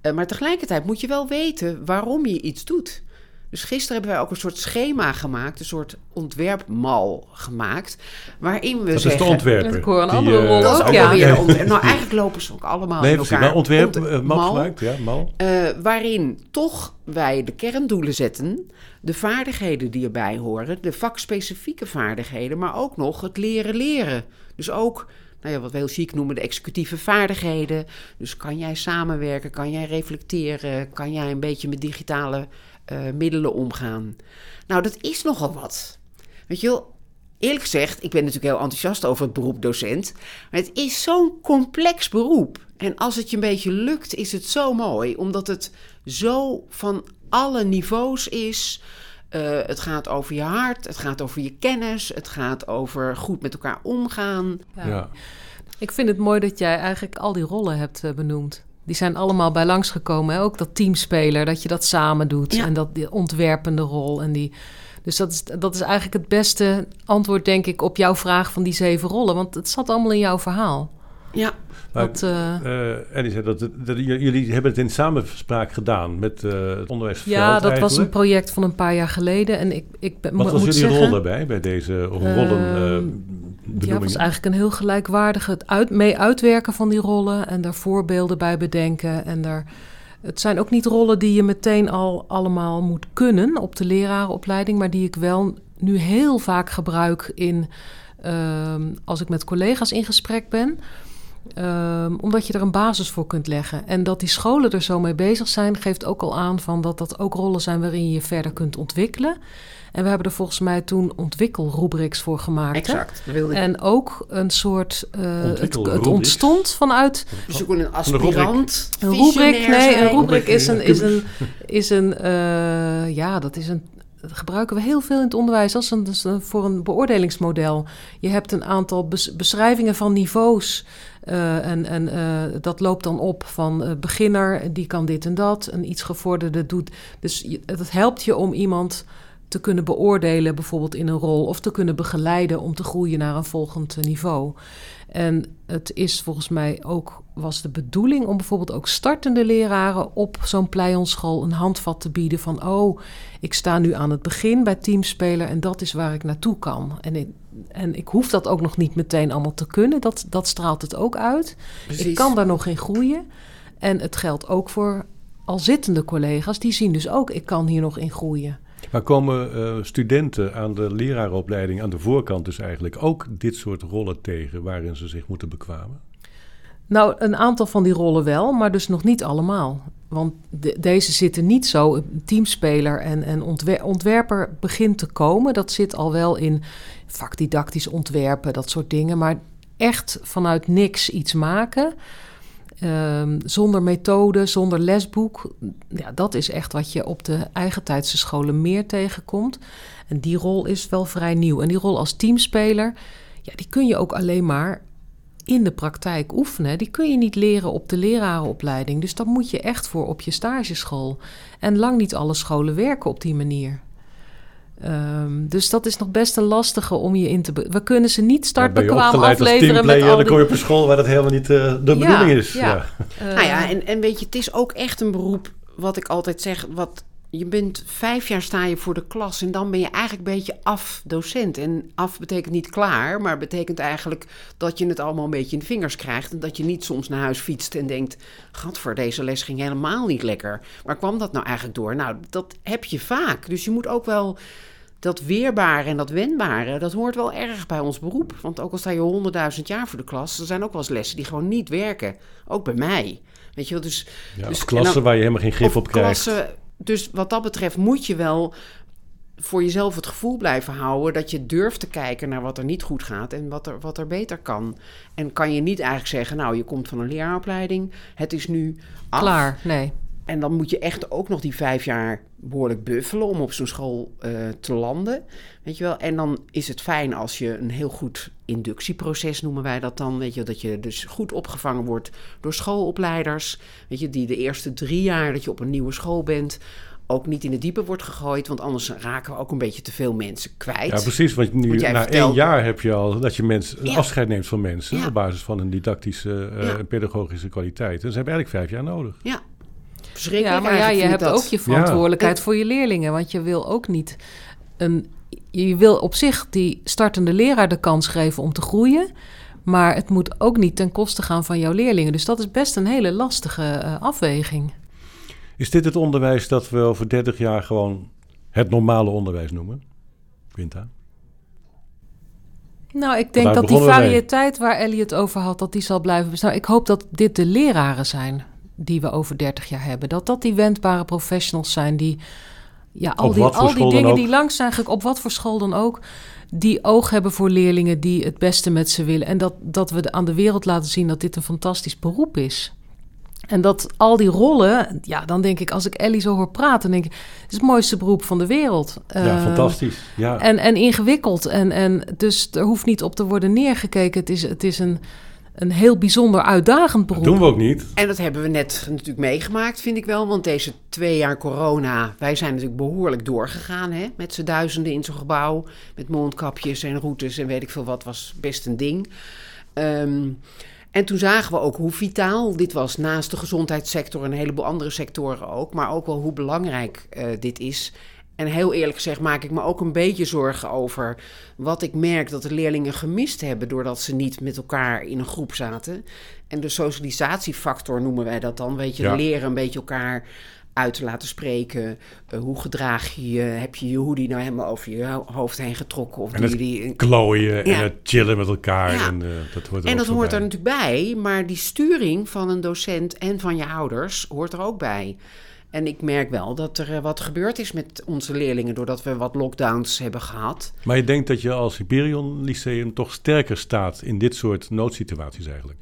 Eh, maar tegelijkertijd moet je wel weten waarom je iets doet. Dus gisteren hebben wij ook een soort schema gemaakt, een soort ontwerpmal gemaakt, waarin we dat zeggen... is de ontwerper. Ik hoor een andere eh, rol Dat ook, ook ja. Nou, eigenlijk lopen ze ook allemaal Nee, in elkaar. Maar ontwerp, Ont- eh, gemaakt, ja, mal. eh, waarin toch wij de kerndoelen zetten, de vaardigheden die erbij horen, de vakspecifieke vaardigheden, maar ook nog het leren leren. Dus ook, nou ja, wat we heel chic noemen, de executieve vaardigheden. Dus kan jij samenwerken, kan jij reflecteren, kan jij een beetje met digitale eh, middelen omgaan. Nou, dat is nogal wat. Weet je wel, eerlijk gezegd, ik ben natuurlijk heel enthousiast over het beroep docent. Maar het is zo'n complex beroep. En als het je een beetje lukt, is het zo mooi. Omdat het zo van alle niveaus is. Eh, het gaat over je hart, het gaat over je kennis, het gaat over goed met elkaar omgaan. Ja. Ja. Ik vind het mooi dat jij eigenlijk al die rollen hebt eh, benoemd. Die zijn allemaal bij langsgekomen. Hè? Ook dat teamspeler, dat je dat samen doet. Ja. En dat die ontwerpende rol. En die, dus dat is, dat is eigenlijk het beste antwoord, denk ik, op jouw vraag van die zeven rollen. Want het zat allemaal in jouw verhaal. Ja, Maar, Dat, eh, eh, Ellie zei dat, jullie hebben het in samenspraak gedaan met eh, het onderwijsveld ja, dat was een project van een paar jaar geleden. En ik, ik Wat mo- was moet jullie zeggen, rol daarbij, bij deze rollen eh Ehm, Ja, het was eigenlijk een heel gelijkwaardige het uit, mee uitwerken van die rollen en daar voorbeelden bij bedenken. En daar, het zijn ook niet rollen die je meteen al allemaal moet kunnen op de lerarenopleiding, maar die ik wel nu heel vaak gebruik in ehm, als ik met collega's in gesprek ben. Ehm, omdat je er een basis voor kunt leggen. En dat die scholen er zo mee bezig zijn, geeft ook al aan van dat dat ook rollen zijn waarin je je verder kunt ontwikkelen. En we hebben er volgens mij toen ontwikkelrubrics voor gemaakt. hè? exact. Dat wilde ik. En ook een soort. eh, het, ontstond vanuit. We zoeken een rubriek. aspirant. Een rubric. Nee, een rubric is een. Is Ja. een, is een eh, ja, dat is een. Dat gebruiken we heel veel in het onderwijs als een, dus een- voor een beoordelingsmodel. Je hebt een aantal bes- beschrijvingen van niveaus. Eh, en en eh, dat loopt dan op van eh, beginner, die kan dit en dat. Een iets gevorderde doet. Dus je, het helpt je om iemand te kunnen beoordelen, bijvoorbeeld in een rol, of te kunnen begeleiden om te groeien naar een volgend niveau. En het is volgens mij ook, was de bedoeling om bijvoorbeeld ook startende leraren op zo'n pleionschool een handvat te bieden van, oh, ik sta nu aan het begin bij teamspeler en dat is waar ik naartoe kan. En ik, en ik hoef dat ook nog niet meteen allemaal te kunnen, dat, dat straalt het ook uit. Precies. Ik kan daar nog in groeien. En het geldt ook voor al zittende collega's, die zien dus ook, ik kan hier nog in groeien. Maar komen eh, studenten aan de lerarenopleiding, aan de voorkant dus eigenlijk, ook dit soort rollen tegen waarin ze zich moeten bekwamen? Nou, een aantal van die rollen wel, maar dus nog niet allemaal. Want de- deze zitten niet zo. Teamspeler en, en ontwer- ontwerper begint te komen. Dat zit al wel in vakdidactisch ontwerpen, dat soort dingen. Maar echt vanuit niks iets maken. Ehm, zonder methode, zonder lesboek. Ja, dat is echt wat je op de eigentijdse scholen meer tegenkomt. En die rol is wel vrij nieuw. En die rol als teamspeler, ja, die kun je ook alleen maar in de praktijk oefenen. Die kun je niet leren op de lerarenopleiding. Dus daar moet je echt voor op je stageschool. En lang niet alle scholen werken op die manier. Ehm, dus dat is nog best een lastige om je in te... We kunnen ze niet Ja, startbekwaam als afleveren met al dan kom je op een school waar dat helemaal niet eh, de Ja, bedoeling is. ja. Ja. Eh, Nou ja, en, en weet je, het is ook echt een beroep, wat ik altijd zeg, wat je bent vijf jaar sta je voor de klas en dan ben je eigenlijk een beetje af docent. En af betekent niet klaar, maar betekent eigenlijk dat je het allemaal een beetje in de vingers krijgt. En dat je niet soms naar huis fietst en denkt, gadver, deze les ging helemaal niet lekker. Waar kwam dat nou eigenlijk door? Nou, dat heb je vaak. Dus je moet ook wel dat weerbare en dat wendbare, dat hoort wel erg bij ons beroep. Want ook al sta je honderdduizend jaar voor de klas, er zijn ook wel eens lessen die gewoon niet werken. Ook bij mij. Weet je wel, dus... Ja, dus of klassen dan- waar je helemaal geen grip op krijgt. klassen, dus wat dat betreft moet je wel voor jezelf het gevoel blijven houden dat je durft te kijken naar wat er niet goed gaat en wat er, wat er beter kan. En kan je niet eigenlijk zeggen, nou, je komt van een leraaropleiding, het is nu af. Klaar, nee. En dan moet je echt ook nog die vijf jaar behoorlijk buffelen om op zo'n school eh, te landen. Weet je wel? En dan is het fijn als je een heel goed inductieproces noemen wij dat dan. Weet je, dat je dus goed opgevangen wordt door schoolopleiders. Weet je, die de eerste drie jaar dat je op een nieuwe school bent. Ook niet in de diepe wordt gegooid, want anders raken we ook een beetje te veel mensen kwijt. Ja, precies. Want nu Want na één jaar heb je al dat je mensen Ja. afscheid neemt van mensen Ja. op basis van hun didactische eh, Ja. en pedagogische kwaliteiten. Dus ze hebben eigenlijk vijf jaar nodig. Ja, Verschrikkelijk Ja, maar ja, je hebt ook je verantwoordelijkheid voor je leerlingen. Want je wil ook niet een. Je wil op zich die startende leraar de kans geven om te groeien. Maar het moet ook niet ten koste gaan van jouw leerlingen. Dus dat is best een hele lastige eh, afweging. Is dit het onderwijs dat we over 30 jaar gewoon het normale onderwijs noemen? Quinta? Nou, ik denk dat die variëteit waar Ellie het over had, dat die zal blijven bestaan. Ik hoop dat dit de leraren zijn die we over 30 jaar hebben. Dat dat die wendbare professionals zijn die ja, al Op die, al die dingen die langs zijn gekomen, op wat voor school dan ook, die oog hebben voor leerlingen die het beste met ze willen. En dat, dat we de- aan de wereld laten zien dat dit een fantastisch beroep is. En dat al die rollen, ja, dan denk ik, als ik Ellie zo hoor praten, denk ik, het is het mooiste beroep van de wereld. ja, Eh, fantastisch. Ja. en, en ingewikkeld. En, en dus er hoeft niet op te worden neergekeken. Het is, het is een, een heel bijzonder uitdagend dat beroep. doen we ook niet. En dat hebben we net natuurlijk meegemaakt, vind ik wel. Want deze twee jaar corona, wij zijn natuurlijk behoorlijk doorgegaan. Hè? Met z'n duizenden in zo'n gebouw. Met mondkapjes en routes en weet ik veel wat, was best een ding. Ehm, en toen zagen we ook hoe vitaal dit was naast de gezondheidssector en een heleboel andere sectoren ook. Maar ook wel hoe belangrijk eh, dit is. En heel eerlijk gezegd maak ik me ook een beetje zorgen over wat ik merk dat de leerlingen gemist hebben doordat ze niet met elkaar in een groep zaten. En de socialisatiefactor noemen wij dat dan. Weet je, Ja. leren een beetje elkaar uit te laten spreken. Eh, hoe gedraag je je? Heb je je hoodie nou helemaal over je ho- hoofd heen getrokken? Of En het die... Klooien en Ja. het chillen met elkaar. Ja. En, eh, dat hoort er En dat hoort er natuurlijk bij, maar die sturing van een docent en van je ouders hoort er ook bij. En ik merk wel dat er eh, wat gebeurd is met onze leerlingen doordat we wat lockdowns hebben gehad. Maar je denkt dat je als Hyperion Lyceum toch sterker staat in dit soort noodsituaties eigenlijk?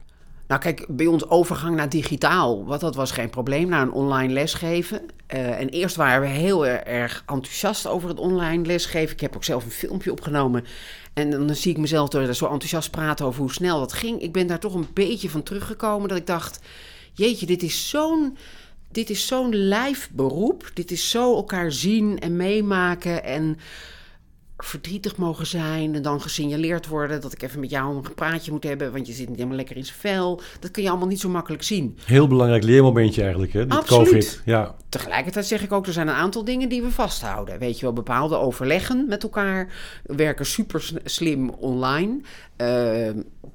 Nou, kijk, bij ons overgang naar digitaal, wat dat was geen probleem, naar een online lesgeven. Eh, en eerst waren we heel er- erg enthousiast over het online lesgeven. Ik heb ook zelf een filmpje opgenomen. En dan zie ik mezelf door zo enthousiast praten over hoe snel dat ging. Ik ben daar toch een beetje van teruggekomen dat ik dacht, jeetje, dit is zo'n... Dit is zo'n lijf beroep. Dit is zo elkaar zien en meemaken en verdrietig mogen zijn en dan gesignaleerd worden dat ik even met jou een praatje moet hebben, want je zit niet helemaal lekker in zijn vel. Dat kun je allemaal niet zo makkelijk zien. Heel belangrijk leermomentje eigenlijk, hè? Dit Absoluut. COVID. Ja. Tegelijkertijd zeg ik ook, er zijn een aantal dingen die we vasthouden. Weet je wel, bepaalde overleggen met elkaar, werken super slim online. Eh,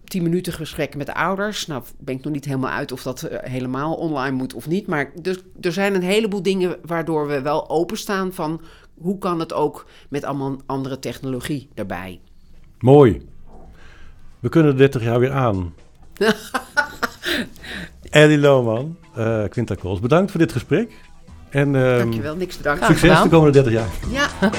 tien minuten gesprekken met de ouders. Nou, ben ik nog niet helemaal uit of dat eh, helemaal online moet of niet. Maar dus, er zijn een heleboel dingen waardoor we wel openstaan van hoe kan het ook met allemaal andere technologie daarbij. Mooi. We kunnen 30 jaar weer aan. Ellie Lohman, eh Quinta Kools, bedankt voor dit gesprek. En ehm, Dankjewel, niks te danken. Succes de komende 30 jaar. Ja.